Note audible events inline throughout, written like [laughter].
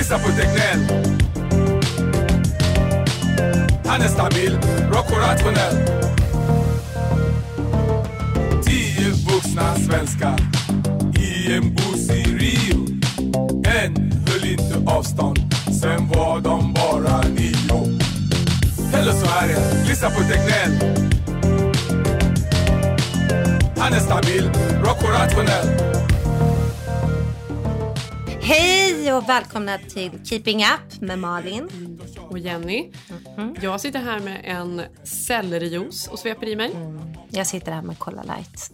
Lyssna på Tegnell Han är stabil, rock och rationell Tio vuxna svenskar i en buss i Rio. En höll inte avstånd, sen var de bara nio. Eller så är det, lyssna på Tegnell Han är stabil, rock och rationell Hej och välkomna till Keeping Up med Malin. Och Jenny. Mm. Jag sitter här med en sellerijuice och sveper i mig. Mm. Jag sitter här med Cola Light.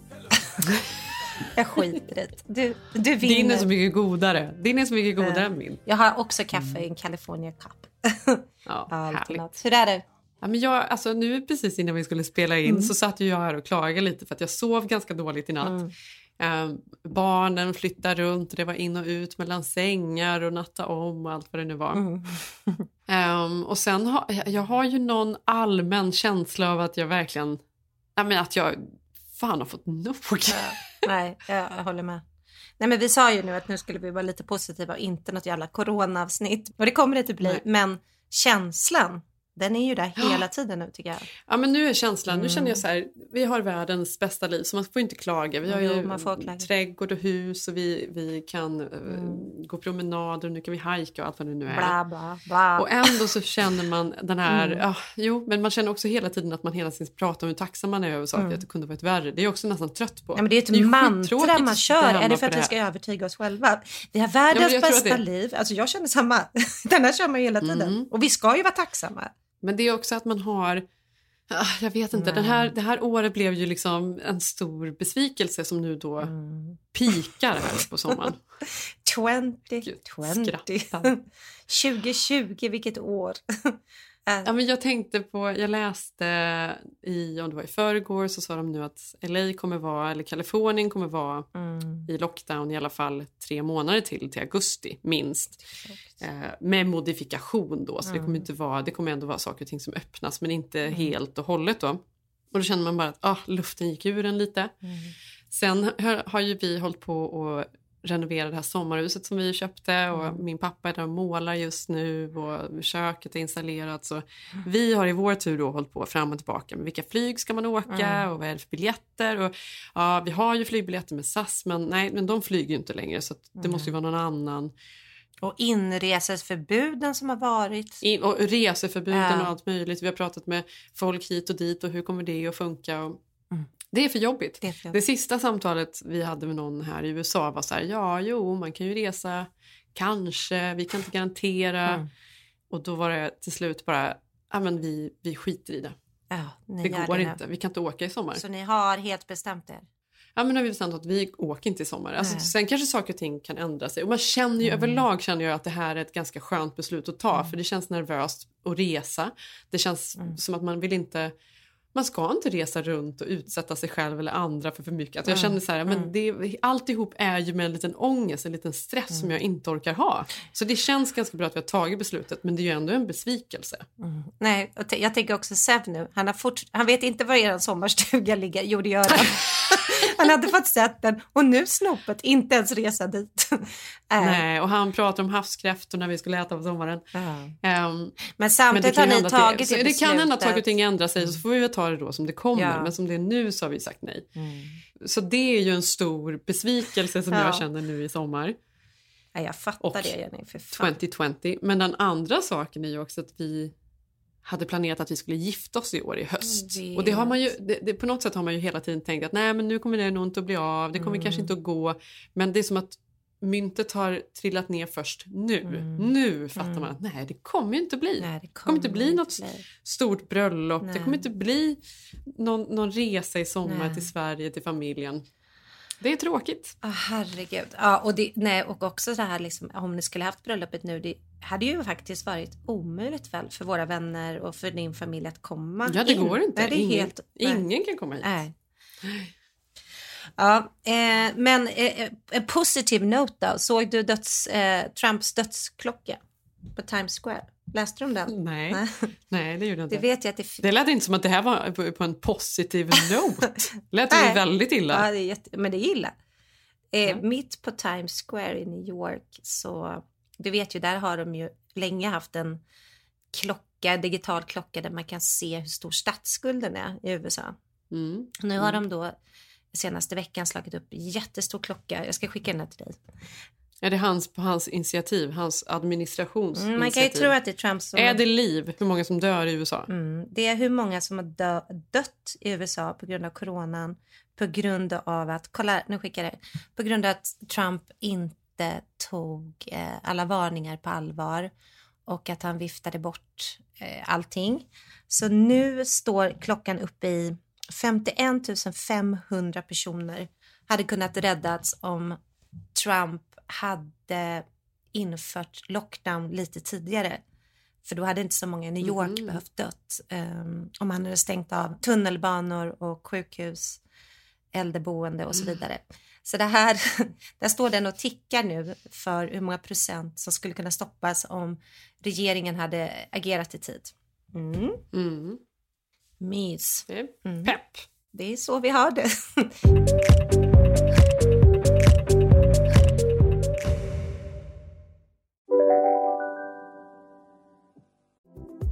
[laughs] jag skiter i det. Du, du vinner. Din är så mycket godare. Din är så mycket godare mm. än min. Jag har också kaffe i en California Cup. ja, [laughs] härligt. Hur är det? Ja, men jag, alltså, nu precis innan vi skulle spela in mm. så satt jag här och klagade lite för att jag sov ganska dåligt i natt. Eh, barnen flyttade runt, det var in och ut mellan sängar och natta om och allt vad det nu var. Mm. um, [laughs] och sen har jag har ju någon allmän känsla av att jag verkligen, nej men att jag fan har fått nog. nej, jag håller med. Nej men vi sa ju nu att nu skulle vi vara lite positiva och inte något jävla coronaavsnitt. Och det kommer det inte bli, nej. men känslan den är ju där hela tiden nu tycker jag. Ja men nu är känslan, mm. nu känner jag så här, vi har världens bästa liv så man får inte klaga. Vi har ju jo, trädgård och hus och vi, vi kan eh, mm. gå promenader och nu kan vi hajka och allt vad det nu är. Bla, bla, bla. Och ändå så känner man den här, mm. ja, jo men man känner också hela tiden att man hela tiden pratar om hur tacksam man är över saker, mm. att det kunde varit värre. Det är jag också nästan trött på. Ja, men det är ett det är mantra man kör, är det för att vi ska övertyga oss själva? Vi har världens ja, bästa det... liv, alltså jag känner samma, [laughs] den här kör man hela tiden. Mm. Och vi ska ju vara tacksamma. Men det är också att man har ah, jag vet inte, den här, det här året blev ju liksom en stor besvikelse som nu då mm. pikar här på sommaren. [laughs] 2020. 2020, [laughs] vilket år. [laughs] Ja, men jag tänkte på, jag läste i, om det var i förrgår så sa de nu att LA kommer vara, eller Kalifornien kommer vara mm. i lockdown i alla fall tre månader till, till augusti minst. Eh, med modifikation då, så mm. det kommer inte vara, det kommer ändå vara saker och ting som öppnas men inte mm. helt och hållet då. Och då känner man bara att ah, luften gick ur en lite. Mm. Sen har, har ju vi hållit på och renovera det här sommarhuset som vi köpte och mm. min pappa är där och målar just nu och köket är installerat. Så mm. Vi har i vår tur då hållit på fram och tillbaka med vilka flyg ska man åka mm. och vad är det för biljetter. Och, ja, vi har ju flygbiljetter med SAS men nej, men de flyger ju inte längre så det måste ju vara någon annan. Och inreseförbuden som har varit. In, och reseförbuden och allt möjligt. Vi har pratat med folk hit och dit och hur kommer det att funka. Och, mm. Det är för jobbigt. Det, är för jobbigt. det sista samtalet vi hade med någon här i USA var så här, ja jo man kan ju resa, kanske, vi kan inte garantera. Mm. Och då var det till slut bara, ja men vi, vi skiter i det. Ja, det går det inte, vi kan inte åka i sommar. Så ni har helt bestämt er? Ja men nu har vi bestämt att vi åker inte i sommar. Alltså, sen kanske saker och ting kan ändra sig. Och man känner ju mm. överlag känner jag att det här är ett ganska skönt beslut att ta. Mm. För det känns nervöst att resa. Det känns mm. som att man vill inte man ska inte resa runt och utsätta sig själv eller andra för för mycket. Att jag känner så här, mm. men det, alltihop är ju med en liten ångest, en liten stress mm. som jag inte orkar ha. Så det känns ganska bra att vi har tagit beslutet men det är ju ändå en besvikelse. Mm. Nej, jag tänker också Sev nu, han, har fort, han vet inte var er sommarstuga ligger. Jo det gör han. [laughs] han hade fått sett den och nu snopet inte ens resa dit. [laughs] Äh. Nej, och han pratar om havskräftor när vi skulle äta på sommaren. Um, men samtidigt men har ni tagit det, det, det kan hända att saker och ting ändrar sig så får vi väl ta det då som det kommer. Ja. Men som det är nu så har vi sagt nej. Mm. Så det är ju en stor besvikelse som ja. jag känner nu i sommar. Ja, jag fattar Och det Jenny. För fan. 2020. Men den andra saken är ju också att vi hade planerat att vi skulle gifta oss i år i höst. Och det har man ju, det, det, på något sätt har man ju hela tiden tänkt att nej men nu kommer det nog inte att bli av, det kommer Mm. kanske inte att gå. Men det är som att myntet har trillat ner först nu. Mm. Nu fattar Mm. man att nej det kommer ju inte bli. Nej, det kommer inte bli något bli. stort bröllop, Nej. det kommer inte bli någon, någon resa i sommar Nej. till Sverige, till familjen. Det är tråkigt. Ah, herregud. Ja, och, det, nej, och också det här liksom, om ni skulle haft bröllopet nu. Det hade ju faktiskt varit omöjligt väl för våra vänner och för din familj att komma Ja, det in. går inte. Nej, det ingen, helt, ingen kan komma hit. Nej. Ja, eh, men eh, en positiv note då. Såg du döds, eh, Trumps dödsklocka på Times Square? Läste du om den? Nej, Nej. [laughs] nej det gjorde jag Det inte. vet jag att det... Det lät inte som att det här var på, en positiv note. [laughs] Det lät ju väldigt illa. Ja, det är jätte... men det är illa. Eh. Mitt på Times Square i New York så, du vet ju, där har de ju länge haft en klocka, digital klocka där man kan se hur stor statsskulden är i USA. Mm. Nu har de då senaste veckan slagit upp jättestor klocka. Jag ska skicka den här till dig. Är det hans, på hans initiativ, hans administrationsinitiativ? Mm, man kan ju tro att det är Trump som... Är det liv? Hur många som dör i USA? Mm, det är hur många som har dö, dött i USA på grund av coronan. På grund av att, kolla nu skickar jag det. På grund av att Trump inte tog eh, alla varningar på allvar. Och att han viftade bort eh, allting. Så nu står klockan uppe i 51 500 personer hade kunnat räddats om Trump hade infört lockdown lite tidigare. För då hade inte så många i New York Mhm. behövt dött. Um, om han hade stängt av tunnelbanor och sjukhus, äldreboende och så vidare. Så det här, [laughs] där står den och tickar nu för hur många procent som skulle kunna stoppas om regeringen hade agerat i tid. Mm. Mys. Det är Mm. pepp. Det är så vi har det.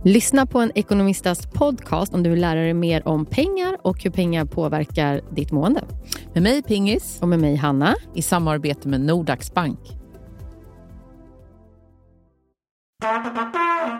Lyssna på en ekonomistas podcast om du vill lära dig mer om pengar och hur pengar påverkar ditt mående. Med mig Pingis. Och med mig Hanna. I samarbete med Nordax Bank.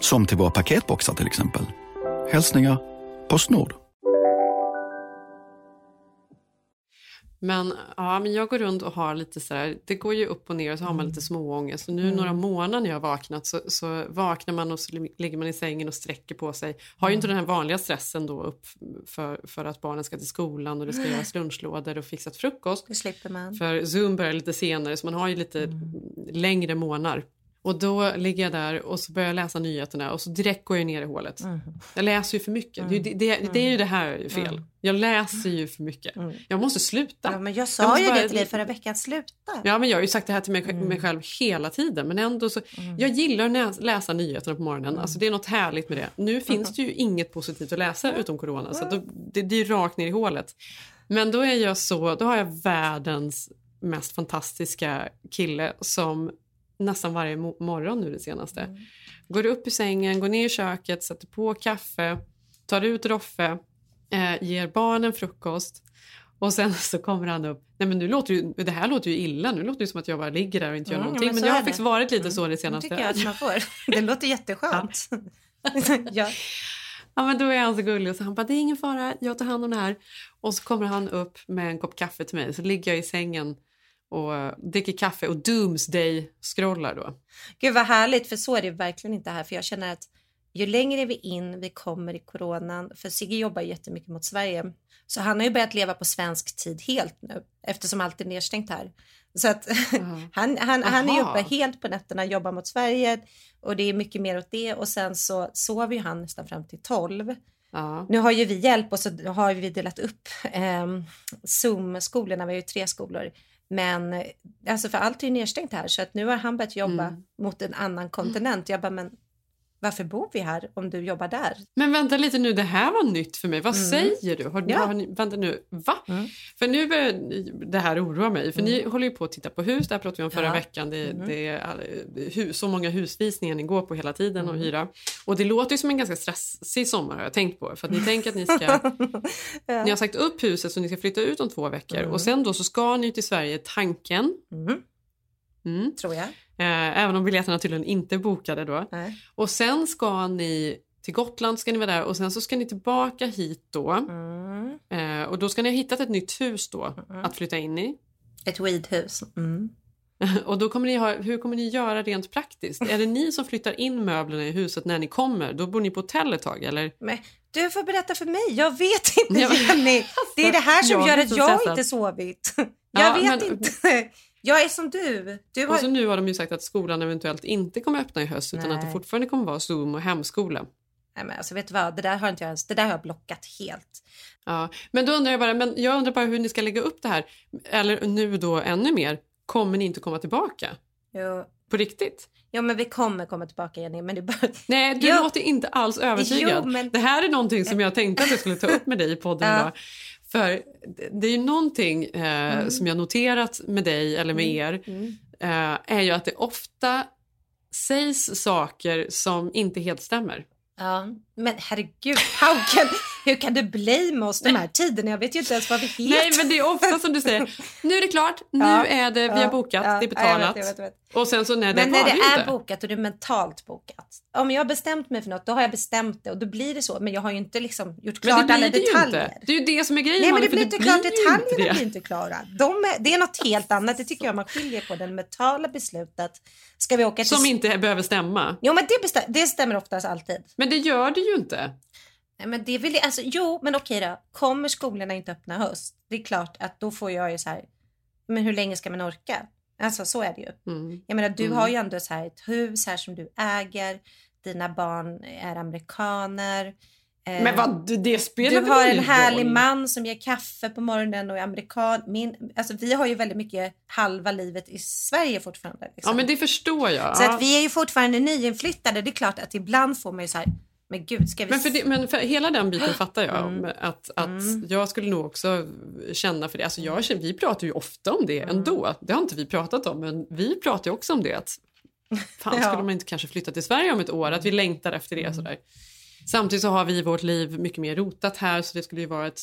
Som till våra paketboxar till exempel. Hälsningar Postnord. Men, ja, men jag går runt och har lite så här, det går ju upp och ner och så har man lite småångest. Och nu Mm. några månader när jag har vaknat så, så vaknar man och så ligger man i sängen och sträcker på sig. Har ju inte den här vanliga stressen då upp för, för att barnen ska till skolan och det ska göras lunchlådor och fixat frukost. Det slipper man. För Zoom börjar lite senare så man har ju lite längre månader. Och då ligger jag där och så börjar jag läsa nyheterna och så direkt går jag ner i hålet. Mm. Jag läser ju för mycket. Det, är ju- det, det, det är ju det här fel. Jag läser ju för mycket. Jag måste sluta. Ja, men jag Jag sa måste ju bara- det till dig förra veckan, sluta. Ja, men jag har ju sagt det här till mig, mig själv hela tiden. Men ändå så, jag gillar att läsa nyheterna på morgonen. Alltså det är något härligt med det. Nu finns det ju inget positivt att läsa utom corona. Så då, det, det är ju rakt ner i hålet. Men då är jag så, då har jag världens mest fantastiska kille som nästan varje mo- morgon nu det senaste. Går upp i sängen, går ner i köket, sätter på kaffe, tar ut Roffe, eh, ger barnen frukost och sen [laughs] så kommer han upp. Nej men nu låter ju, det här låter ju illa. Nu låter det som att jag bara ligger där och inte gör Mm, någonting. men Men, jag har det. faktiskt varit lite så det Det senaste. tycker jag att man får. [laughs] Det låter jätteskönt. [laughs] ja. Ja men då är han så gullig och så han bara det är ingen fara, jag tar hand om det här. Och så kommer han upp med en kopp kaffe till mig. Så ligger jag i sängen och eh, dricker kaffe och doomsday-scrollar då. Gud vad härligt, för så är det verkligen inte här. För jag känner att ju längre vi in vi kommer i coronan, för Sigge jobbar jättemycket mot Sverige, så han har ju börjat leva på svensk tid helt nu eftersom allt är nedstängt här. Så att [laughs] han, han, han är uppe helt på nätterna, jobbar mot Sverige och det är mycket mer åt det och sen så sover ju han nästan fram till 12. Ja. Nu har ju vi hjälp och så har vi delat upp eh, Zoom-skolorna, vi har ju tre skolor. Men alltså för allt är ju nedstängt här så att nu har han börjat jobba Mm. mot en annan kontinent. Jag bara, men varför bor vi här om du jobbar där? Men vänta lite nu, det här var nytt för mig. Vad Mm. säger du? Har, Ja. har ni, vänta nu, va? För nu börjar det här oroa mig. För ni håller ju på att titta på hus, det här pratade vi om förra Mm. Ja. veckan. Det, Mhm. det är hus, så många husvisningar ni går på hela tiden och Mm. hyra. Och det låter ju som en ganska stressig sommar har jag tänkt på. För att ni tänker att ni ska... [laughs] Ja. Ni har sagt upp huset så ni ska flytta ut om två veckor. Mm. Och sen då så ska ni till Sverige, tanken. Mm. Tror jag. Eh, även om biljetterna tydligen inte är bokade då. Nej. Och sen ska ni till Gotland ska ni vara där och sen så ska ni tillbaka hit då. Mm. Eh, och då ska ni ha hittat ett nytt hus då att flytta in i. Ett weedhus. Mm. [laughs] Och då kommer ni ha, hur kommer ni göra rent praktiskt? Är det ni som flyttar in möblerna i huset när ni kommer? Då bor ni på hotell ett tag eller? Men du får berätta för mig, jag vet inte Ja, Jenny. Det är det här som Jag gör att jag inte sovit. Ja, Jag vet men- inte. Jag är som du. du har... Och så nu har de ju sagt att skolan eventuellt inte kommer öppna i höst utan att det fortfarande kommer vara Zoom och hemskola. Nej, men alltså, vet du vad? Det där har inte jag ens, det där har jag blockat helt. Ja, men då undrar jag bara, men jag undrar bara hur ni ska lägga upp det här. Eller nu då ännu mer, kommer ni inte komma tillbaka? Jo. På riktigt? Ja, men vi kommer komma tillbaka Jenny. Men är bara... Nej, du Jo. låter inte alls övertygad. Jo, men- Det här är någonting som jag tänkte att jag skulle ta upp med dig i podden idag. För det- är ju någonting eh, Mm. som jag noterat med dig eller med er Mm. eh, är ju att det ofta sägs saker som inte helt stämmer. Ja, men herregud, how can, hur kan du blame oss de här tiderna? Jag vet ju inte ens vad vi heter. Nej, men det är ofta som du säger, nu är det klart, nu Ja, är det, vi har bokat, ja, det är ja, jag betalat. vet, jag vet, jag vet. Och sen så nej, det Men när det det ju är inte. bokat och det är mentalt bokat. Om jag har bestämt mig för något, då har jag bestämt det och då blir det så. Men jag har ju inte liksom gjort Men klart det alla blir det ju detaljer. inte. Det är ju det som är grejen Nej, men det blir inte klart. ju Detaljerna det. blir inte klara. De är, det är något helt annat. Det tycker jag man skiljer på. Det mentala beslutet. Ska vi åka till... Som inte behöver stämma. Jo, men det, bestäm... det stämmer oftast alltid. Men det gör det ju inte. Men det vill jag... alltså, jo, men okej då. Kommer skolorna inte öppna höst? Det är klart att då får jag ju så här. Men hur länge ska man orka? Alltså så är det ju. Mm. Jag menar, du Mm. har ju ändå så här ett hus här som du äger. Dina barn är amerikaner. Eh, Men vad, det- spelar du har en ingen härlig roll? man som ger kaffe på morgonen och är amerikan. Min, alltså vi har ju väldigt mycket halva livet i Sverige fortfarande. Liksom. Ja, men det förstår jag. Så att vi är ju fortfarande nyinflyttade. Det är klart att ibland får man ju så här, men gud ska vi... Men för, det, men för hela den biten fattar jag. [gasps] Mm. om Att, att Jag skulle nog också känna för det. Alltså jag, vi pratar ju ofta om det Mm. ändå. Det har inte vi pratat om, men vi pratar ju också om det. Att, fan, [laughs] Ja. skulle man inte kanske flytta till Sverige om ett år? Att vi längtar efter Mm. det. Sådär. Samtidigt så har vi i vårt liv mycket mer rotat här så det skulle ju vara ett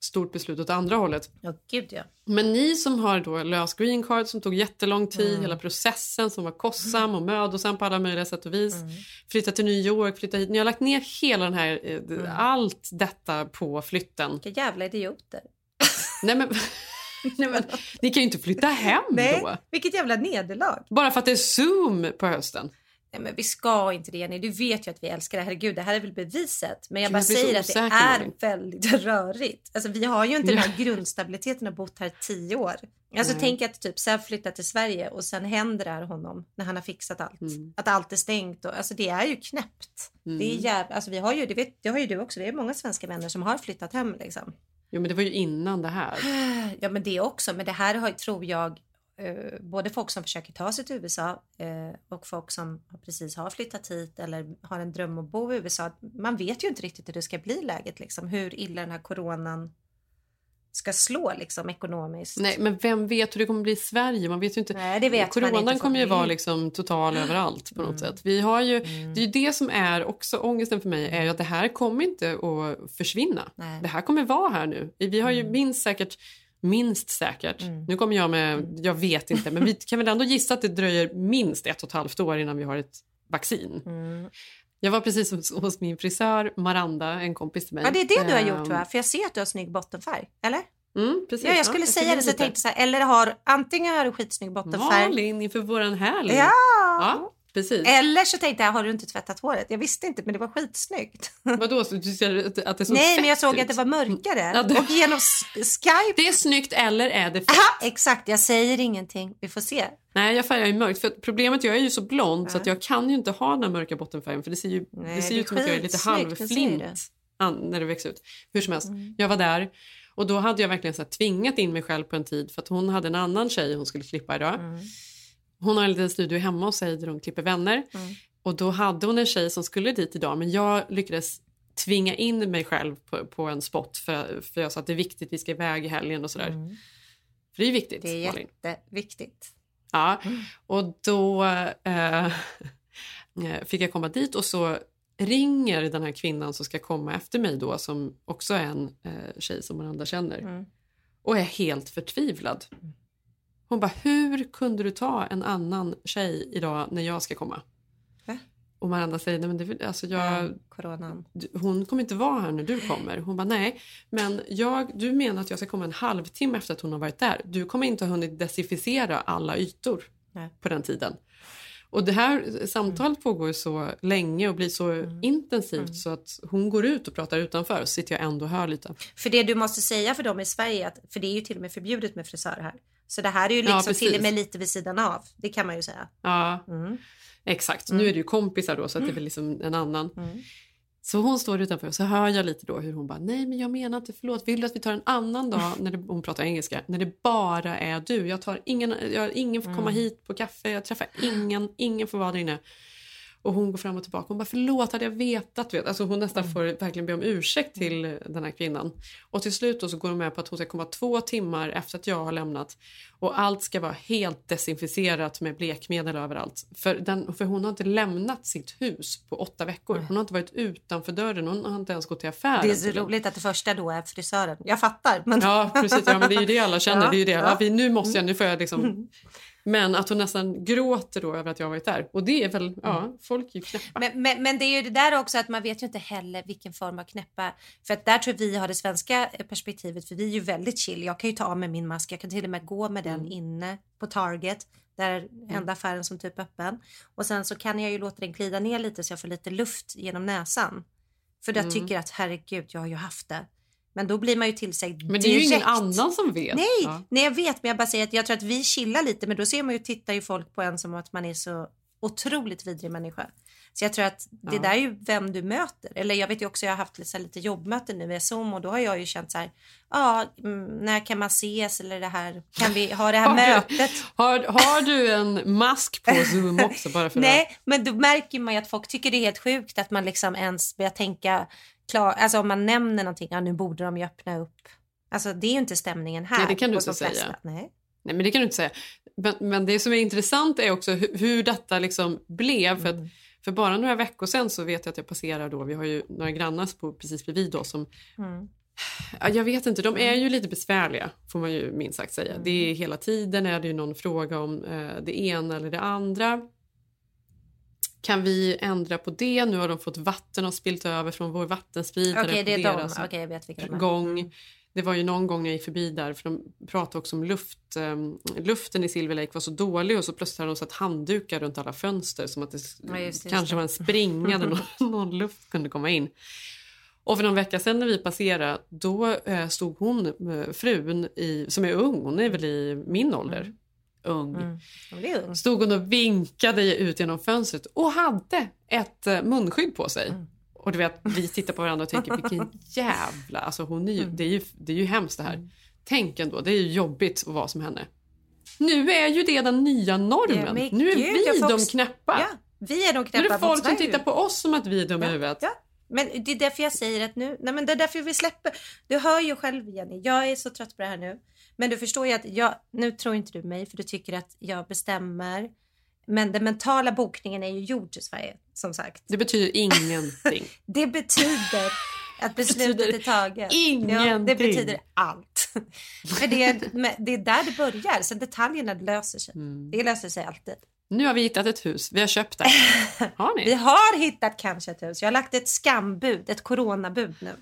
stort beslut åt andra hållet. Ja, gud ja. Men ni som har då löst green card som tog jättelång tid, Mm. hela processen som var kostsam och mödosam på alla möjliga sätt och vis. Mm. Flytta till New York, flytta hit. Ni har lagt ner hela den här, eh, Mm. allt detta på flytten. Vilka jävla idioter. [laughs] Nej men, [laughs] nej men, ni kan ju inte flytta hem Nej, då. vilket jävla nederlag. Bara för att det är Zoom på hösten. Nej, men vi ska inte det Jenny. Du vet ju att vi älskar det. Herregud, det här är väl beviset. Men jag bara säger att det är väldigt [laughs] rörigt. Alltså vi har ju inte den här [laughs] grundstabiliteten och bott här tio år. Alltså Nej. tänk att typ Säv flyttar till Sverige och sen händer det här honom när han har fixat allt. Mm. Att allt är stängt och alltså det är ju knäppt. Mm. Det är jävla, alltså vi har ju, det, vet, det har ju du också, vi har många svenska vänner som har flyttat hem liksom. Jo men det var ju innan det här. [sighs] Ja men det också, men det här har, tror jag både folk som försöker ta sig till USA eh, och folk som precis har flyttat hit eller har en dröm att bo i USA. Man vet ju inte riktigt hur det ska bli läget liksom, hur illa den här coronan ska slå liksom ekonomiskt. Nej men vem vet hur det kommer bli i Sverige? Man vet ju inte. Nej, det vet Coronan inte, kommer ju vara liksom total överallt på något sätt. Vi har ju, Det är ju det som är också ångesten för mig är ju att det här kommer inte att försvinna. Nej. Det här kommer vara här nu. Vi har ju minst säkert Minst säkert. Nu kommer jag med, jag vet inte, men vi kan väl ändå gissa att det dröjer minst ett och ett halvt år innan vi har ett vaccin. Mm. Jag var precis hos, hos min frisör Maranda, en kompis till mig. Ja det är det du har gjort Ehm, va? För jag ser att du har snygg bottenfärg, eller? Mm, precis. Ja jag skulle jag säga det så jag tänkte så här, eller har antingen har du skitsnygg bottenfärg. Malin inför våran helg. Ja! ja precis. Eller så tänkte jag, har du inte tvättat håret? Jag visste inte men det var skitsnyggt. [laughs] Vadå, så du ser att- att det såg Nej, men jag såg ut? att det var mörkare. Ja, det- Och genom Skype. Det är snyggt eller är det fett? Aha, exakt, jag säger ingenting. Vi får se. Nej, jag färgar ju mörkt. För problemet jag är ju så blond så att jag kan ju inte ha den här mörka bottenfärgen för det ser ju, Nej, det ser det ut som att jag är lite halvflint när det växer ut. Hur som helst, jag var där Och då hade jag verkligen så tvingat in mig själv på en tid för att hon hade en annan tjej hon skulle klippa idag. Mm. Hon har en liten studio hemma hos sig där hon klipper vänner. Mm. Och då hade hon en tjej som skulle dit idag men jag lyckades tvinga in mig själv på, på en spot för, för jag sa att det är viktigt, vi ska iväg i helgen och sådär. Mm. För det är viktigt. Det är Malin. jätteviktigt. Ja, och då [laughs] eh, fick jag komma dit och så ringer den här kvinnan som ska komma efter mig då som också är en eh, tjej som Miranda känner Mm. och är helt förtvivlad. Hon bara, hur kunde du ta en annan tjej idag när jag ska komma? Va? Och Miranda säger, nej men det, alltså jag, Ja, coronan. hon kommer inte vara här när du kommer. Hon bara, nej, men jag, du menar att jag ska komma en halvtimme efter att hon har varit där. Du kommer inte ha hunnit desinficera alla ytor Nej. på den tiden. Och det här samtalet pågår ju så länge och blir så intensivt så att hon går ut och pratar utanför så sitter jag ändå och hör lite. För det du måste säga för dem i Sverige, att, för det är ju till och med förbjudet med frisör här. Så det här är ju Ja, liksom till precis. och med lite vid sidan av. Det kan man ju säga. Ja, Mm. exakt. Nu är det ju kompisar då så det är väl liksom en annan. Så hon står utanför och så hör jag lite då hur hon bara, nej men jag menar inte, förlåt, vill du att vi tar en annan dag, när det, hon pratar engelska, när det bara är du. Jag tar ingen, jag, ingen får komma Mm. hit på kaffe, jag träffar ingen, ingen får vara där inne. Och hon går fram och tillbaka. Hon bara förlåt hade jag vetat. Vet. Alltså hon nästan får verkligen be om ursäkt till den här kvinnan. Och till slut så går hon med på att hon ska komma två timmar efter att jag har lämnat. Och allt ska vara helt desinficerat med blekmedel överallt. För, den, för hon har inte lämnat sitt hus på åtta veckor. Hon har inte varit utanför dörren. Hon har inte ens gått till affären. Det är så roligt att det första då är frisören. Jag fattar. Men... Ja, precis. Ja, men det är ju det alla känner. [laughs] Ja, det är ju det. ja. Ja, vi, nu måste jag, nu får jag liksom... Men att hon nästan gråter då över att jag varit där. Och det är väl, ja, folk är ju knäppa. Men, men, men det är ju det där också att man vet ju inte heller vilken form av knäppa. För att där tror jag vi har det svenska eh, perspektivet för vi är ju väldigt chill. Jag kan ju ta av mig min mask. Jag kan till och med gå med den inne på Target. Där enda affären som typ är öppen. Och sen så kan jag ju låta den glida ner lite så jag får lite luft genom näsan. För jag Mm. tycker att herregud, jag har ju haft det. Men då blir man ju tillsagd Men det är ju ingen direkt. annan som vet. Nej, Ja. nej jag vet men jag bara säger att jag tror att vi chillar lite men då ser man ju tittar ju folk på en som att man är så otroligt vidrig människa. Så jag tror att det Ja. där är ju vem du möter. Eller jag vet ju också jag har haft lite, lite jobbmöten nu via Zoom och då har jag ju känt så här. Ja, mm, när kan man ses eller det här? Kan vi ha det här [laughs] Har du- mötet? Har, har du en mask på [laughs] Zoom också? Bara för Nej, men då märker man ju att folk tycker det är helt sjukt att man liksom ens börjar tänka klar, alltså om man nämner någonting, ja nu borde de ju öppna upp. Alltså det är ju inte stämningen här. Nej, det kan du inte flesta. säga. Nej. Nej, men det kan du inte säga. Men, men det som är intressant är också hur, hur detta liksom blev. För, att, för bara några veckor sedan så vet jag att jag passerar då, vi har ju några grannar bor precis bredvid oss som Mm. Ja, jag vet inte, de är ju lite besvärliga får man ju minst sagt säga. Det är hela tiden är det ju någon fråga om eh, det ena eller det andra. Kan vi ändra på det? Nu har de fått vatten och spilt över från vår vattenspridare Okej, det är på de. deras Okej, jag vet vilka de är. gång. Det var ju någon gång jag gick förbi där för de pratade också om luft. Um, luften i Silver Lake var så dålig och så plötsligt hade de satt handdukar runt alla fönster som att det Ja, just det, kanske just det. var en springa där [laughs] någon, någon luft kunde komma in. Och för någon vecka sedan när vi passerade då eh, stod hon, eh, frun i, som är ung, hon är väl i min ålder, ung. Mm. Ja, ungt. Stod hon och vinkade ut genom fönstret och hade ett eh, munskydd på sig. Mm. Och du vet, vi tittar på varandra och tänker [laughs] vilken jävla... Alltså hon är Mm. ju, det, är ju, det är ju hemskt det här. Tänk ändå, det är ju jobbigt att vara som henne. Nu är ju det den nya normen. Ja, nu är gud, vi de också- knäppa. Ja, vi är de nu är knäppa det folk som tittar på oss som att vi är dumma i huvudet. Ja. Men det är därför jag säger att nu, nej men det är därför vi släpper. Du hör ju själv Jenny, jag är så trött på det här nu. Men du förstår ju att jag, nu tror inte du mig för du tycker att jag bestämmer. Men den mentala bokningen är ju gjord i Sverige som sagt. Det betyder ingenting. [laughs] Det betyder att beslutet betyder är taget. Ja, det ingenting. betyder allt. För det är, det är där det börjar. Sen detaljerna löser sig. Mm. Det löser sig alltid. Nu har vi hittat ett hus, vi har köpt det. [laughs] Har ni? Vi har hittat kanske ett hus. Jag har lagt ett skambud, ett coronabud nu.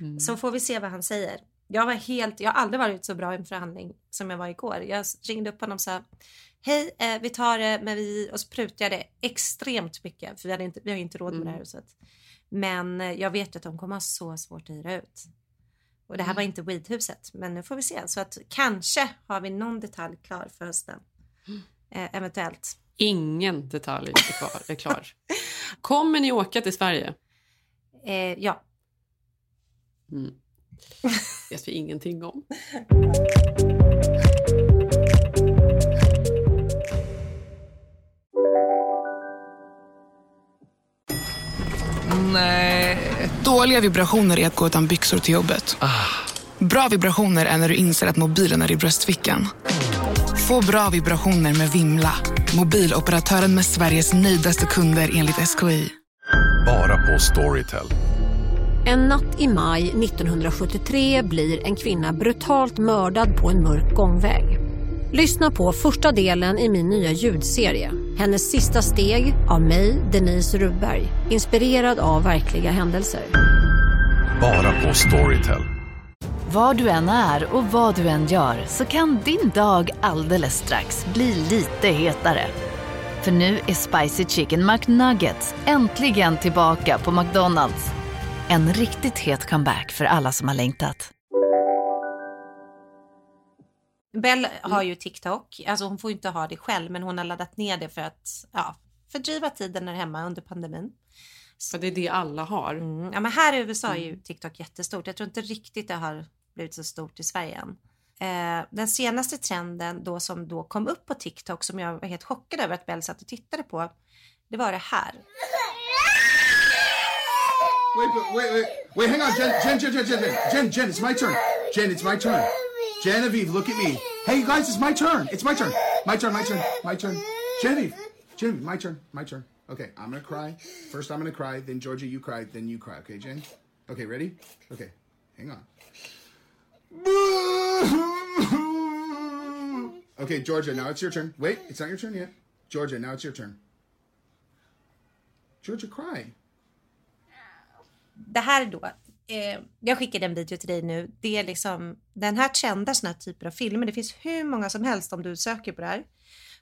Mm. Så får vi se vad han säger. Jag var helt, jag har aldrig varit så bra i en förhandling som jag var igår. Jag ringde upp honom och sa Hej, eh, vi tar det, men vi... Och så prutade jag det extremt mycket, för vi, hade inte, vi har ju inte råd med det här Mm. huset. Men eh, jag vet att de kommer ha så svårt att hyra ut. Och det här Mm. var inte weedhuset, men nu får vi se. Så att kanske har vi någon detalj klar för hösten. Mm. [gasps] Eh, eventuellt. Ingen detalj är klar. Är klar. [laughs] Kommer ni åka till Sverige? Eh, ja. Mm. [laughs] vet vi ingenting om. Nej. Dåliga vibrationer är att gå utan byxor till jobbet. Bra vibrationer är när du inser att mobilen är i bröstfickan. Få bra vibrationer med Vimla. Mobiloperatören med Sveriges nöjdaste kunder enligt SKI. Bara på Storytel. En natt i maj 1973 blir en kvinna brutalt mördad på en mörk gångväg. Lyssna på första delen i min nya ljudserie. Hennes sista steg av mig, Denise Rubberg. Inspirerad av verkliga händelser. Bara på Storytel. Var du än är och vad du än gör så kan din dag alldeles strax bli lite hetare. För nu är Spicy Chicken McNuggets äntligen tillbaka på McDonalds. En riktigt het comeback för alla som har längtat. Bell har ju TikTok, alltså hon får ju inte ha det själv men hon har laddat ner det för att ja, fördriva tiden där hemma under pandemin. För det är det alla har. Mm. Ja men här i USA är ju TikTok jättestort. Jag tror inte riktigt det har blivit så stort i Sverige än. Eh, den senaste trenden då som då kom upp på TikTok som jag var helt chockad över att Bell satt och tittade på. Det var det här. Wait, wait, wait, wait, hang on, Jen, Jen, Jen, Jen, Jen, Jen, Jen, it's my turn. Jen, it's my turn. Genevieve, look at me. Hey, you guys, it's my turn. It's my turn. My turn, my turn, my turn. Genevieve, Genevieve, my turn, my turn. Okay, I'm gonna cry. First, I'm gonna cry. Then, Georgia, you cry. Then you cry. Okay, Jen? Okay, ready? Okay, hang on. Okay, Georgia, now it's your turn. Wait, it's not your turn yet. Georgia, now it's your turn. Georgia, cry. Det här då, eh, jag skickade en video till dig nu. Det är liksom, den här trendar sådana här typer av filmer. Det finns hur många som helst om du söker på det här.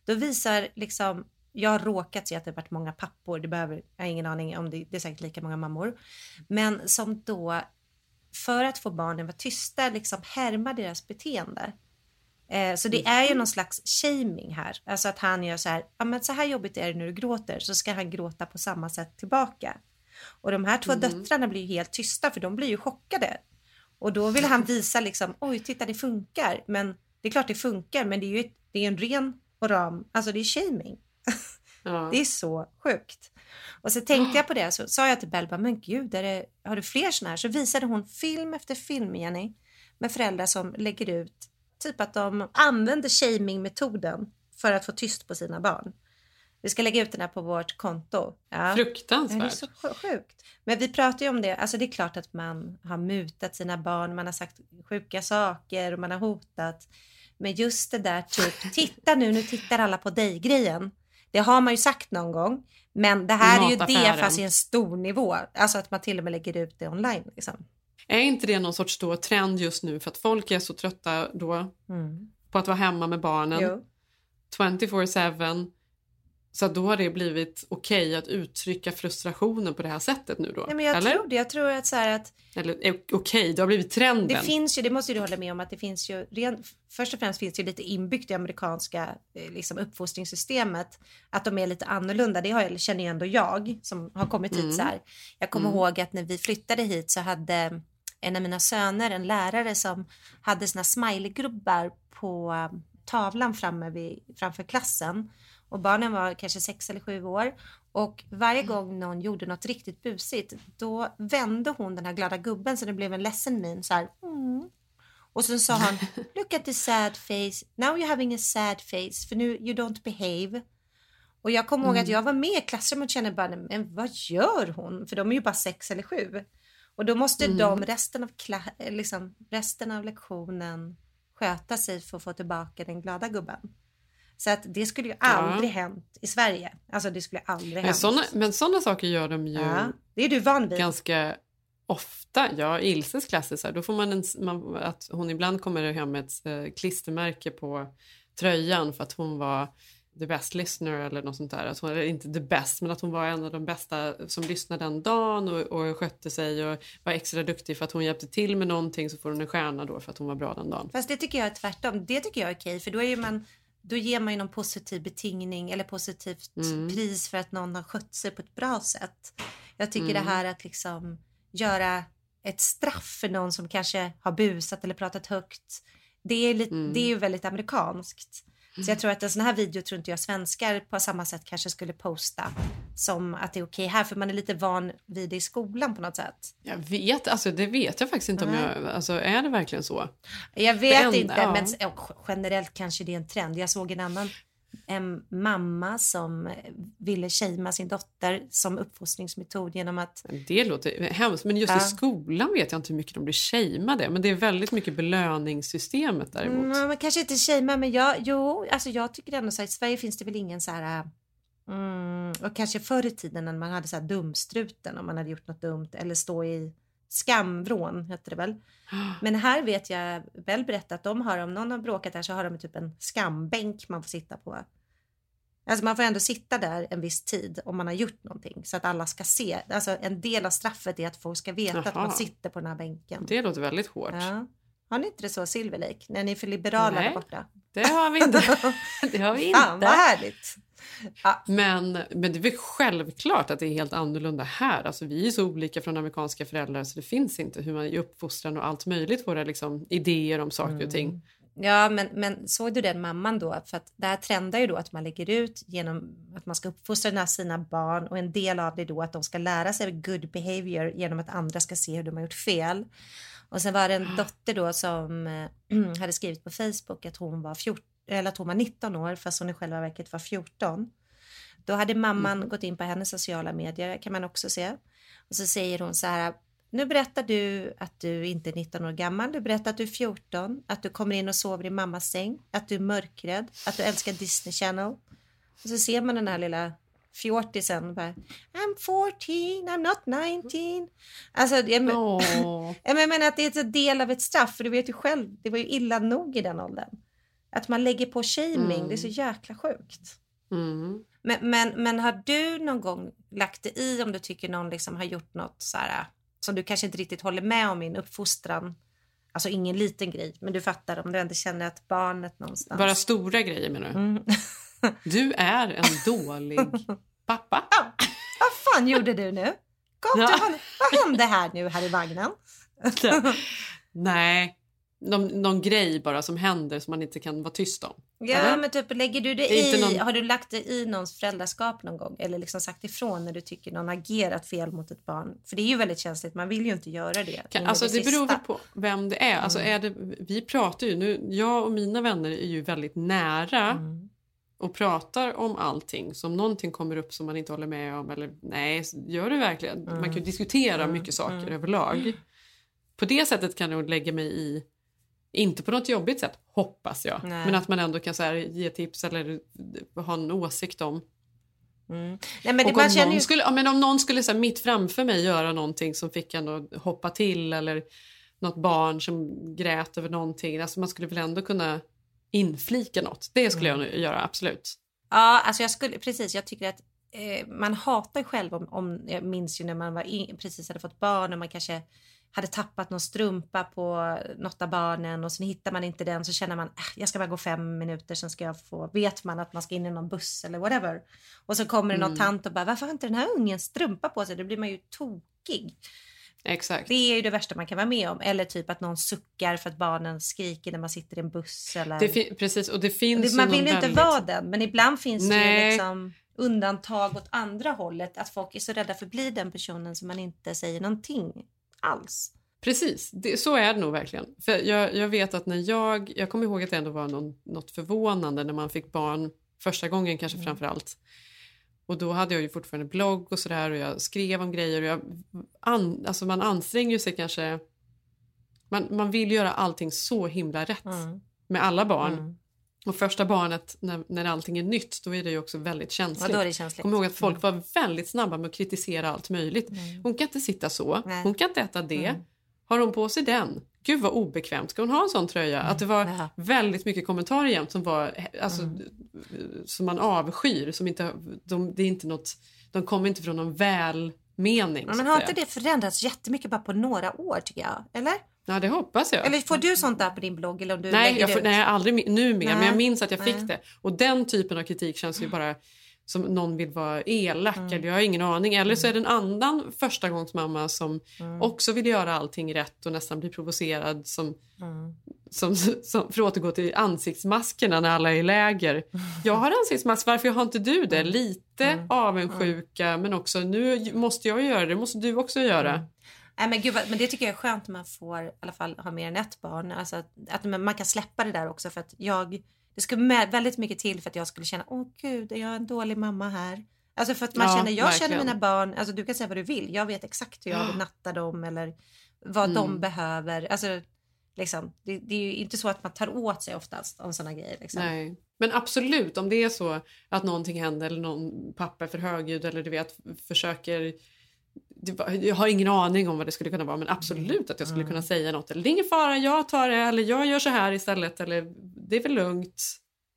Då visar liksom, jag har råkat se att det har varit många pappor. Det behöver, jag har ingen aning om det, det är säkert lika många mammor. Men som då, för att få barnen att vara tysta, liksom härma deras beteende. Eh, så det är ju någon slags shaming här. Alltså att han gör så här, ja men så här jobbigt är det när du gråter, så ska han gråta på samma sätt tillbaka. Och de här två Mm. döttrarna blir ju helt tysta för de blir ju chockade. Och då vill han visa liksom, oj titta det funkar. Men det är klart det funkar, men det är ju ett, det är en ren och ram, alltså det är shaming. Ja. [laughs] Det är så sjukt. Och så tänkte jag på det, så sa jag till Bell, men gud, det, har du fler sådana här? Så visade hon film efter film, Jenny, med föräldrar som lägger ut typ att de använder shaming-metoden för att få tyst på sina barn. Vi ska lägga ut den här på vårt konto. Ja. Fruktansvärt. Det är så sj- sjukt. Men vi pratar ju om det, alltså det är klart att man har mutat sina barn, man har sagt sjuka saker och man har hotat. Men just det där typ, [laughs] titta nu, nu tittar alla på dig-grejen. Det har man ju sagt någon gång. Men det här är ju det fast i en stor nivå. Alltså att man till och med lägger ut det online. Liksom. Är inte det någon sorts då trend just nu för att folk är så trötta då Mm. på att vara hemma med barnen Jo. 24-7 så då har det blivit okej att uttrycka frustrationen på det här sättet nu då? Nej, men jag Eller? tror det. Jag tror att så här att Eller eh, okej, det har blivit trenden. Det finns ju, det måste du hålla med om, att det finns ju, ren, först och främst finns det ju lite inbyggt i amerikanska eh, liksom, uppfostringssystemet, att de är lite annorlunda. Det har, jag- känner ju ändå jag som har kommit hit Mm. så här. Jag kommer Mm. ihåg att när vi flyttade hit så hade en av mina söner en lärare som hade såna smileygubbar på eh, tavlan framme vid, framför klassen. Och barnen var kanske sex eller sju år. Och varje gång någon gjorde något riktigt busigt, då vände hon den här glada gubben så det blev en ledsen min så här. Mm. Och sen sa han, [laughs] look at the sad face, now you're having a sad face, för nu you don't behave. Och jag kommer ihåg att Mm. jag var med i klassrummet och kände bara, men vad gör hon? För de är ju bara sex eller sju. Och då måste Mm. de resten av, liksom, resten av lektionen sköta sig för att få tillbaka den glada gubben. Så att det skulle ju aldrig hänt i Sverige. Alltså det skulle aldrig Men hänt. såna, men såna saker gör de ju Ja, det är du van vid. ganska ofta. Ja, Ilses klassisar, då får man, en, man att hon ibland kommer hem med ett eh, klistermärke på tröjan för att hon var the best listener eller något sånt där. Att hon, eller inte the best, men att hon var en av de bästa som lyssnade den dagen och, och skötte sig och var extra duktig för att hon hjälpte till med någonting så får hon en stjärna då för att hon var bra den dagen. Fast det tycker jag är tvärtom. Det tycker jag är okej för då, är ju man, då ger man ju någon positiv betingning eller positivt Mm. pris för att någon har skött sig på ett bra sätt. Jag tycker Mm. det här att liksom göra ett straff för någon som kanske har busat eller pratat högt. Det är, lite, det är ju väldigt amerikanskt. Så jag tror att en sån här video tror inte jag svenskar på samma sätt kanske skulle posta som att det är okej här för man är lite van vid det i skolan på något sätt. Jag vet, alltså det vet jag faktiskt inte om Nej. jag, alltså är det verkligen så? Jag vet enda- inte, ja. men generellt kanske det är en trend. Jag såg en annan en mamma som ville shamea sin dotter som uppfostringsmetod genom att... Det låter hemskt, men just Ja. i skolan vet jag inte hur mycket de blir shameade. Men det är väldigt mycket belöningssystemet däremot. Mm, men kanske inte shamea, men jag, jo, alltså jag tycker ändå så här, i Sverige finns det väl ingen så här... Mm, och kanske förr i tiden när man hade så här dumstruten om man hade gjort något dumt eller stå i skamvrån hette det väl. [gasps] Men här vet jag väl berättat att de har, om någon har bråkat här så har de typ en skambänk man får sitta på. Alltså man får ändå sitta där en viss tid om man har gjort någonting så att alla ska se. Alltså en del av straffet är att folk ska veta att Jaha. man sitter på den här bänken. Det låter väldigt hårt. Ja. Har ni inte det så Silver Lake? När ni är för liberala Nej. där borta? Det har vi inte. [laughs] det har vi inte. Fan vad härligt. Men, men det är väl självklart att det är helt annorlunda här. Alltså, vi är så olika från amerikanska föräldrar så det finns inte hur man är uppfostran och allt möjligt. Våra liksom, idéer om saker och ting. Ja, men, men såg du den mamman då? För att det här trendar ju då att man lägger ut genom att man ska uppfostra sina barn och en del av det då att de ska lära sig good behavior genom att andra ska se hur de har gjort fel. Och sen var det en dotter då som eh, [clears throat] hade skrivit på Facebook att hon var 14, eller att hon var 19 år fast hon i själva verket var 14. Då hade mamman gått in på hennes sociala medier kan man också se. Och så säger hon så här. Nu berättar du att du inte är 19 år gammal. Du berättar att du är 14, att du kommer in och sover i mammas säng, att du är mörkrädd, att du älskar Disney Channel. Och så ser man den här lilla fjortisen bara I'm 14, I'm not 19. Alltså, jag, men, Åh. [laughs] jag menar att det är en del av ett straff, för du vet ju själv, det var ju illa nog i den åldern. Att man lägger på shaming, det är så jäkla sjukt. Mm. Men, men, men har du någon gång lagt det i om du tycker någon liksom har gjort något så här, som du kanske inte riktigt håller med om i en uppfostran? Alltså ingen liten grej, men du fattar om du ändå känner att barnet någonstans... Bara stora grejer menar du? Mm. [laughs] Du är en dålig pappa. Vad fan gjorde du nu? Kom, Ja. du, vad, hände här nu här i vagnen? Nej, någon, någon grej bara som händer som man inte kan vara tyst om. Ja, Eller? men typ lägger du det Det i, någon- har du lagt det i någons föräldraskap någon gång? Eller liksom sagt ifrån när du tycker någon agerat fel mot ett barn? För det är ju väldigt känsligt, man vill ju inte göra det. Kan, alltså det beror sista. väl på vem det är. Alltså Mm. är det, vi pratar ju nu, jag och mina vänner är ju väldigt nära Mm. Och pratar om allting. Så om någonting kommer upp som man inte håller med om eller nej, gör det verkligen? Man kan ju diskutera Mm. mycket saker Mm. överlag. På det sättet kan jag nog lägga mig i, inte på något jobbigt sätt, hoppas jag. Nej. Men att man ändå kan så här, ge tips eller ha en åsikt om. Mm. Nej, men om, någon ju... skulle, men om någon skulle så här, mitt framför mig göra någonting som fick en att hoppa till eller något barn som grät över någonting. Alltså man skulle väl ändå kunna inflika något. Det skulle Mm. jag göra, absolut. Ja, alltså jag skulle, precis, jag tycker att eh, man hatar själv om, om, jag minns ju när man var in, precis hade fått barn och man kanske hade tappat någon strumpa på något av barnen och sen hittar man inte den så känner man äh, jag ska bara gå fem minuter sen ska jag få, vet man att man ska in i någon buss eller whatever. Och så kommer det någon Mm. tant och bara varför har inte den här ungen strumpa på sig? Då blir man ju tokig. Exakt. Det är ju det värsta man kan vara med om. Eller typ att någon suckar för att barnen skriker när man sitter i en buss. Eller... Precis, och det finns Det, man vill ju inte väldigt... vara den, men ibland finns det ju Nej. liksom undantag åt andra hållet. Att folk är så rädda för att bli den personen som man inte säger någonting alls. Precis, det, så är det nog verkligen. För jag, jag vet att när jag, jag kommer ihåg att det ändå var någon, något förvånande när man fick barn första gången kanske Mm. framför allt. Och då hade jag ju fortfarande blogg och sådär och jag skrev om grejer och jag, an, alltså man anstränger sig kanske, man, man vill göra allting så himla rätt Mm. med alla barn. Mm. Och första barnet, när, när allting är nytt, då är det ju också väldigt känsligt. Ja, känsligt. Kommer ihåg att folk var väldigt snabba med att kritisera allt möjligt. Mm. Hon kan inte sitta så, Nej. hon kan inte äta det. Mm. Har hon på sig den? Gud vad obekvämt, ska hon ha en sån tröja? Att det var Mm. Ja. väldigt mycket kommentarer jämt som var alltså, Mm. som man avskyr. Som inte, de, det är inte något, de kommer inte från någon välmening. Men har inte det förändrats jättemycket bara på några år tycker jag? Eller? Ja, det hoppas jag. Eller får du sånt där på din blogg? Eller om du nej, jag får, nej, aldrig mi- nu mer, men Nej. jag minns att jag Nej. fick det. Och den typen av kritik känns ju bara som någon vill vara elak Mm. eller jag har ingen aning. Eller så är det en annan förstagångsmamma som Mm. också vill göra allting rätt och nästan blir provocerad som, Mm. som, som för att återgå till ansiktsmaskerna när alla är i läger. Jag har ansiktsmask, varför har inte du det? Lite avundsjuka men också nu måste jag göra det, måste du också göra. Nej, men, gud, men det tycker jag är skönt när man får i alla fall ha mer än ett barn. Alltså att, att man kan släppa det där också för att jag det skulle med väldigt mycket till för att jag skulle känna åh gud är jag en dålig mamma här? Alltså för att man Ja, känner jag känner verkligen. mina barn, alltså du kan säga vad du vill, jag vet exakt hur jag vill natta dem eller vad de Mm. behöver. Alltså liksom, det, det är ju inte så att man tar åt sig oftast om sådana grejer. Liksom. Nej. Men absolut, om det är så att någonting händer eller någon pappa är för högljudd eller du vet försöker var- jag har ingen aning om vad det skulle kunna vara men absolut att jag skulle kunna säga något. Eller det är ingen fara, jag tar det eller jag gör så här istället eller det är väl lugnt.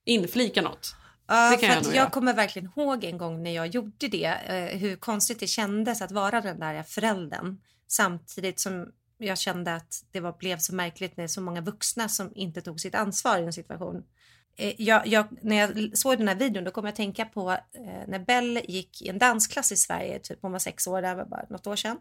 Inflika något. Ja, för jag jag kommer verkligen ihåg en gång när jag gjorde det, eh, hur konstigt det kändes att vara den där föräldern. Samtidigt som jag kände att det var, blev så märkligt när så många vuxna som inte tog sitt ansvar i en situation. Eh, Jag, jag, när jag såg den här videon då kom jag att tänka på eh, när Bell gick i en dansklass i Sverige, typ hon var sex år, det här var bara något år sedan.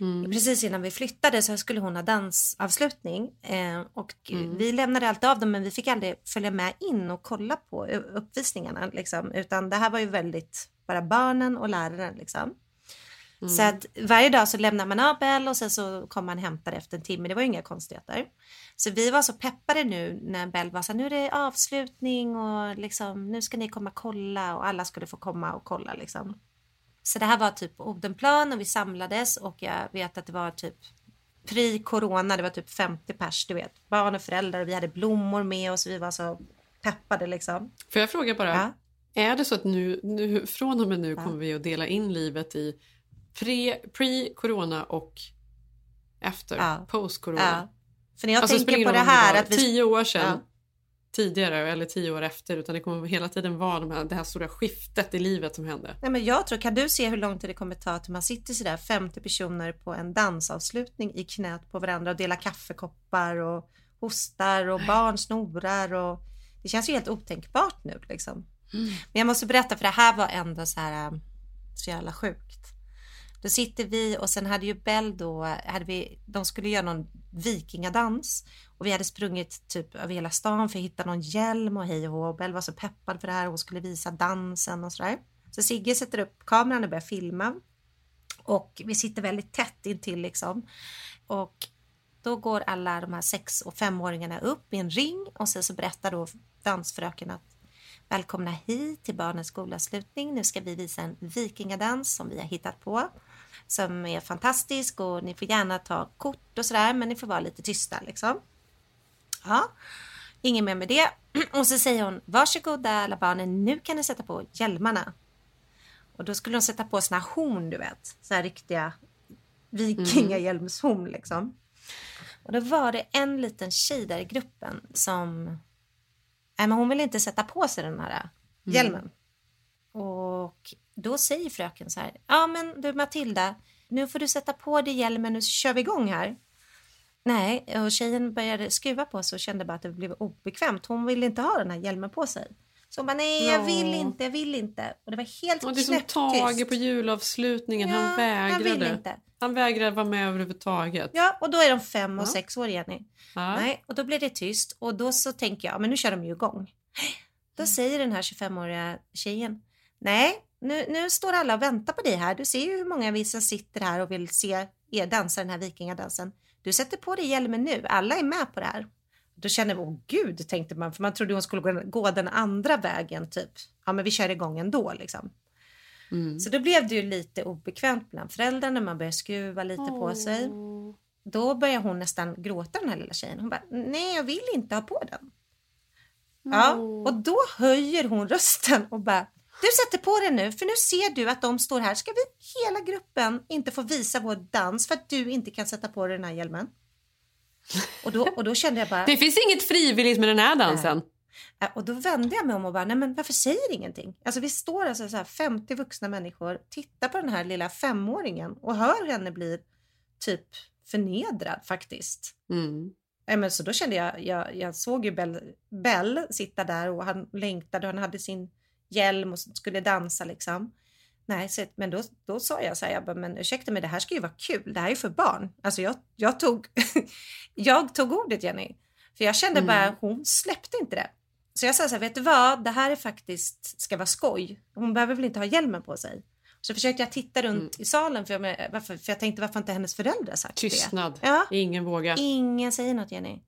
Mm. Precis innan vi flyttade så skulle hon ha dansavslutning eh, och Mm. vi lämnade alltid av dem men vi fick aldrig följa med in och kolla på uppvisningarna liksom, utan det här var ju väldigt bara barnen och läraren liksom. Mm. Så att varje dag så lämnar man av Bell och sen så kom man hämta det efter en timme. Det var ju inga konstigheter. Så vi var så peppade nu när Bell var så här, nu är det avslutning och liksom nu ska ni komma kolla och alla skulle få komma och kolla liksom. Så det här var typ på Odenplan och vi samlades och jag vet att det var typ pre-corona, det var typ 50 pers, du vet, barn och föräldrar och vi hade blommor med oss, vi var så peppade liksom. Får jag fråga bara, Ja. är det så att nu, nu från och med nu Ja. kommer vi att dela in livet i pre- pre-corona och efter, Ja. post-corona? För när jag Alltså, tänker på det här var att vi... tio år sedan Ja. tidigare eller tio år efter utan det kommer hela tiden vara de här, det här stora skiftet i livet som händer. Nej, men jag tror, kan du se hur lång tid det kommer ta till man sitter sådär 50 personer på en dansavslutning i knät på varandra och delar kaffekoppar och hostar och barn snorar och det känns ju helt otänkbart nu liksom. Men jag måste berätta för det här var ändå så här äh, så jävla sjukt. Då sitter vi och sen hade ju Bell då, hade vi, de skulle göra någon vikingadans och vi hade sprungit typ över hela stan för att hitta någon hjälm och hej och hå. Bell var så peppad för det här och hon skulle visa dansen och sådär. Så Sigge sätter upp kameran och börjar filma och vi sitter väldigt tätt intill liksom. Och då går alla de här sex och femåringarna upp i en ring och sen så berättar då dansfröken att Välkomna hit till barnens skolavslutning. Nu ska vi visa en vikingadans som vi har hittat på. Som är fantastisk och ni får gärna ta kort och sådär men ni får vara lite tysta liksom. Ja, inget mer med det. [clears throat] Och så säger hon varsågoda alla barnen, nu kan ni sätta på hjälmarna. Och då skulle de sätta på såna horn du vet, så här riktiga vikingahjälmshorn liksom. Och då var det en liten tjej där i gruppen som Nej, men hon ville inte sätta på sig den här hjälmen. Och då säger fröken så här. Ja, men du Matilda, nu får du sätta på dig hjälmen, nu kör vi igång här. Nej, och tjejen började skruva på sig och kände bara att det blev obekvämt. Hon ville inte ha den här hjälmen på sig. Så hon bara, nej jag vill inte, jag vill inte. Och det var helt Och det är som Tage på julavslutningen, Ja, han han vägrade. ville inte. Han vägrade vara med överhuvudtaget. Ja, och då är de fem och Ja. sex år Jenny. Ja. Nej, och då blir det tyst och då så tänker jag, men nu kör de ju igång. Då säger den här 25-åriga tjejen, nej, nu, nu står alla och väntar på dig här. Du ser ju hur många vi som sitter här och vill se er dansa den här vikingadansen. Du sätter på dig hjälmen nu, alla är med på det här. Då känner vi, åh gud, tänkte man, för man trodde hon skulle gå, den andra vägen, typ. Ja, men vi kör igång ändå liksom. Mm. Så då blev det ju lite obekvämt bland föräldrarna, man började skruva lite på sig. Då börjar hon nästan gråta den här lilla tjejen. Hon bara, nej jag vill inte ha på den. Ja, och då höjer hon rösten och bara, du sätter på den nu för nu ser du att de står här. Ska vi hela gruppen inte få visa vår dans för att du inte kan sätta på dig den här hjälmen? Och då, och då kände jag bara... Det finns inget frivilligt med den här dansen. Ja, Och då vände jag mig om och bara, nej men varför säger ingen Alltså vi står alltså så här 50 vuxna människor, tittar på den här lilla femåringen och hör henne bli typ förnedrad faktiskt. Mm. Nej, men så då kände jag, jag, jag såg ju Bell, Bell sitta där och han längtade och han hade sin hjälm och skulle dansa liksom. Nej, så, men då, då sa jag så här, jag bara, men ursäkta mig, det här ska ju vara kul. Det här är ju för barn. Alltså jag, jag, tog, [laughs] jag tog ordet Jenny. För jag kände bara, Mm. hon släppte inte det. Så jag sa så här, vet du vad, det här är faktiskt, ska vara skoj. Hon behöver väl inte ha hjälmen på sig. Så försökte jag titta runt Mm. i salen för jag, varför, för jag tänkte varför inte hennes föräldrar sagt Tystnad. det. Ja. Ingen vågar. Ingen säger något Jenny.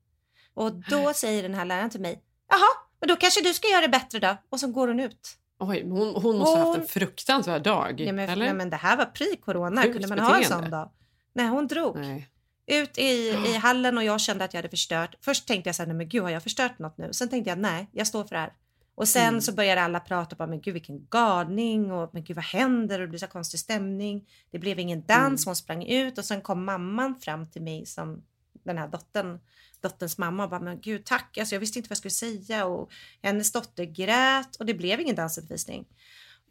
Och då säger den här läraren till mig, jaha, men då kanske du ska göra det bättre då. Och så går hon ut. Oj, hon, hon måste ha haft en Hon- fruktansvärd dag. Nej men, eller? nej, men det här var pre-corona, kunde man ha en sån dag? Nej, hon drog. Nej. Ut i, i [gasps] hallen och jag kände att jag hade förstört. Först tänkte jag så här, nej men gud har jag förstört något nu? Sen tänkte jag, nej, jag står för det här. Och sen Mm. så började alla prata om, men gud vilken galning och men gud vad händer? Och det blir så konstig stämning. Det blev ingen dans, Mm. hon sprang ut och sen kom mamman fram till mig som den här dottern, dotterns mamma och bara, men gud tack, alltså jag visste inte vad jag skulle säga och hennes dotter grät och det blev ingen dansuppvisning.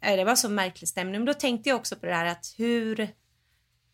Eh, Det var så märklig stämning, men då tänkte jag också på det här att hur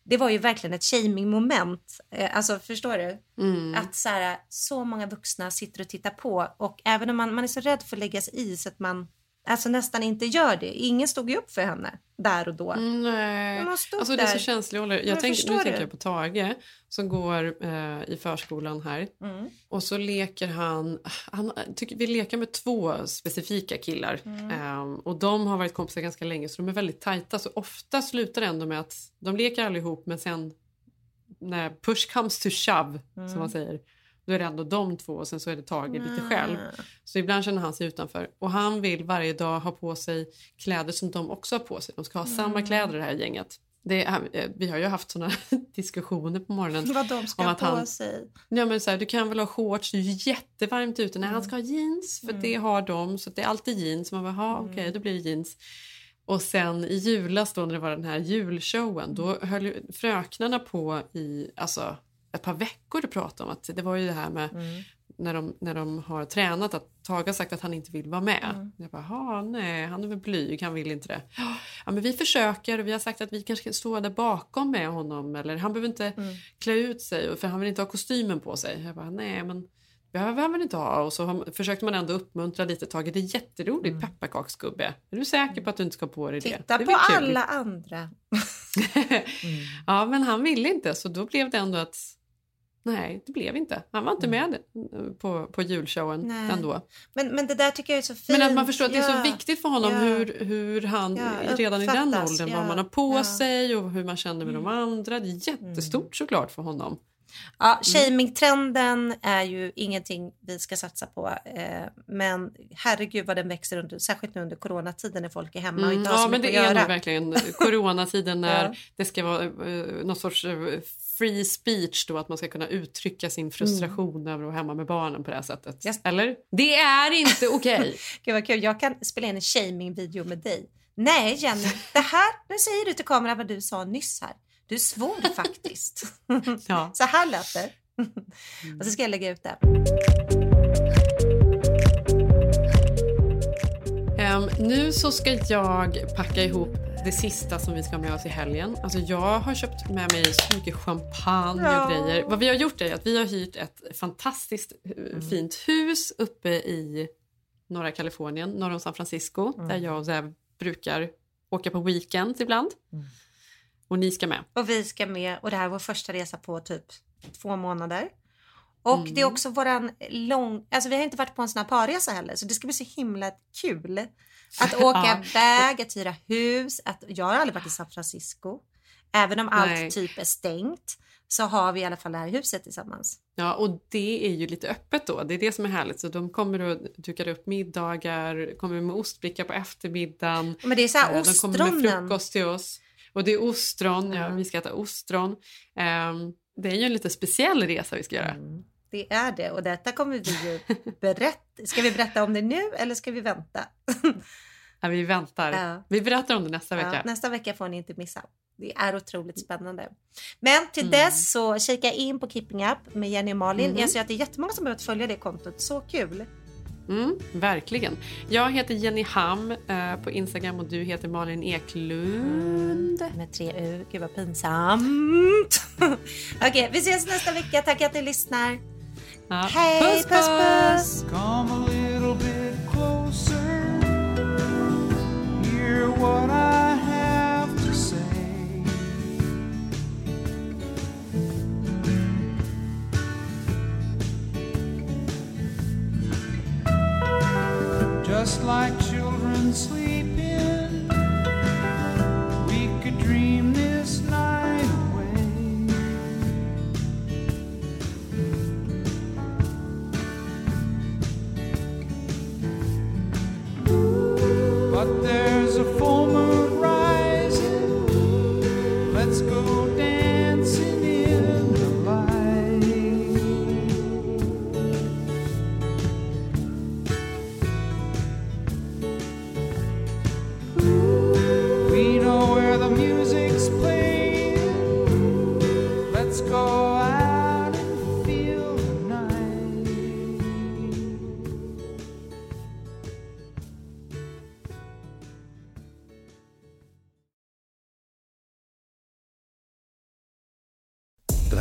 det var ju verkligen ett shaming moment. Eh, Alltså förstår du? Mm. Att så, här, så många vuxna sitter och tittar på och även om man, man är så rädd för att lägga sig i så att man alltså nästan inte gör det. Ingen stod ju upp för henne där och då. Mm, Nej, alltså det är så känslig ålder. Jag tänk, nu du? tänker jag på Tage som går eh, i förskolan här. Mm. Och så leker han, han tycker, vi leker med två specifika killar. Mm. Ehm, och de har varit kompisar ganska länge så de är väldigt tajta. Så ofta slutar det ändå med att de leker allihop men sen när push comes to shove Mm. som man säger. Då är det ändå de två och sen så är det Tage lite Mm. själv. Så ibland känner han sig utanför. Och han vill varje dag ha på sig kläder som de också har på sig. De ska ha samma Mm. kläder det här gänget. Det eh, vi har ju haft såna [laughs] diskussioner på morgonen. [laughs] Vad de ska om att på han- sig. Ja, men så här, du kan väl ha shorts, det är jättevarmt ute. Nej, han ska ha jeans för det har de. Så det är alltid jeans. Man bara, "Ha, okej, då blir det jeans. Och sen i julas då när det var den här julshowen då höll ju fröknarna på i alltså, ett par veckor att prata om att det var ju det här med när, de, när de har tränat att Tage har sagt att han inte vill vara med. Jag bara, "Ha, nej, han är väl blyg, han vill inte det. Ja, men vi försöker och vi har sagt att vi kanske ska stå där bakom med honom eller han behöver inte klä ut sig för han vill inte ha kostymen på sig. Jag bara, nej men behöver han väl inte ha. Och så försökte man ändå uppmuntra lite Tage. Det är jätteroligt pepparkaksgubbe. Är du säker på att du inte ska ha på dig det? Titta det är på kul. alla andra. [laughs] Ja men han ville inte så då blev det ändå att Nej, det blev inte. Han var inte med eh, på, på julshowen Nej. ändå. Men, men det där tycker jag är så fint. Men att man förstår att det är så Ja. viktigt för honom Ja. hur, hur han Ja, redan i den åldern, ja, vad man har på ja. sig och hur man känner med de andra. Det är jättestort såklart för honom. Ja, shaming-trenden är ju ingenting vi ska satsa på. Eh, men herregud vad den växer, under, särskilt nu under coronatiden när folk är hemma och Mm, inte har ja så men det är nog verkligen coronatiden [laughs] när Ja. det ska vara uh, någon sorts eh, free speech då att man ska kunna uttrycka sin frustration över att vara hemma med barnen på det här sättet. Eller? Det är inte okej! [laughs] Gud vad kul, jag kan spela in en shaming-video med dig. Nej Jenny, det här, nu säger du till kameran vad du sa nyss här. Du svor faktiskt. [laughs] Ja. Så här lät det. Och så ska jag lägga ut det. Ehm, nu så ska jag packa ihop det sista som vi ska ha med oss i helgen. Alltså jag har köpt med mig så mycket champagne Ja. och grejer. Vad vi har gjort är att vi har hyrt ett fantastiskt eh, fint hus uppe i norra Kalifornien, norr om San Francisco, där jag och Zev brukar åka på weekends ibland. Och ni ska med. Och vi ska med och det här är vår första resa på typ två månader. Och Mm. det är också våran lång, alltså vi har inte varit på en sån här parresa heller så det ska bli så himla kul. Att [laughs] åka Ja. iväg, att hyra hus, att jag har aldrig varit i San Francisco. Även om Nej. allt typ är stängt så har vi i alla fall det här huset tillsammans. Ja, och det är ju lite öppet då. Det är det som är härligt. Så de kommer att duka upp middagar, kommer med ostbricka på eftermiddagen. Men det är så här Eh, De kommer med ostronen. frukost till oss. Och det är ostron, ja, vi ska äta ostron. Ehm, det är ju en lite speciell resa vi ska göra. Det är det och detta kommer vi ju [laughs] berätta. Ska vi berätta om det nu eller ska vi vänta? Ja, vi väntar. Ja. Vi berättar om det nästa vecka. Ja, nästa vecka får ni inte missa. Det är otroligt spännande. Men till Mm. dess så kika in på Keeping Up med Jenny och Malin. Mhm. Jag ser att det är jättemånga som behövt följa det kontot. Så kul! Mm, verkligen. Jag heter Jenny Ham eh, på Instagram och du heter Malin Eklund. Med tre U. Gud vad pinsamt. [laughs] Okej, vi ses nästa vecka. Tack att ni lyssnar. Ja. Hej, puss puss! Come a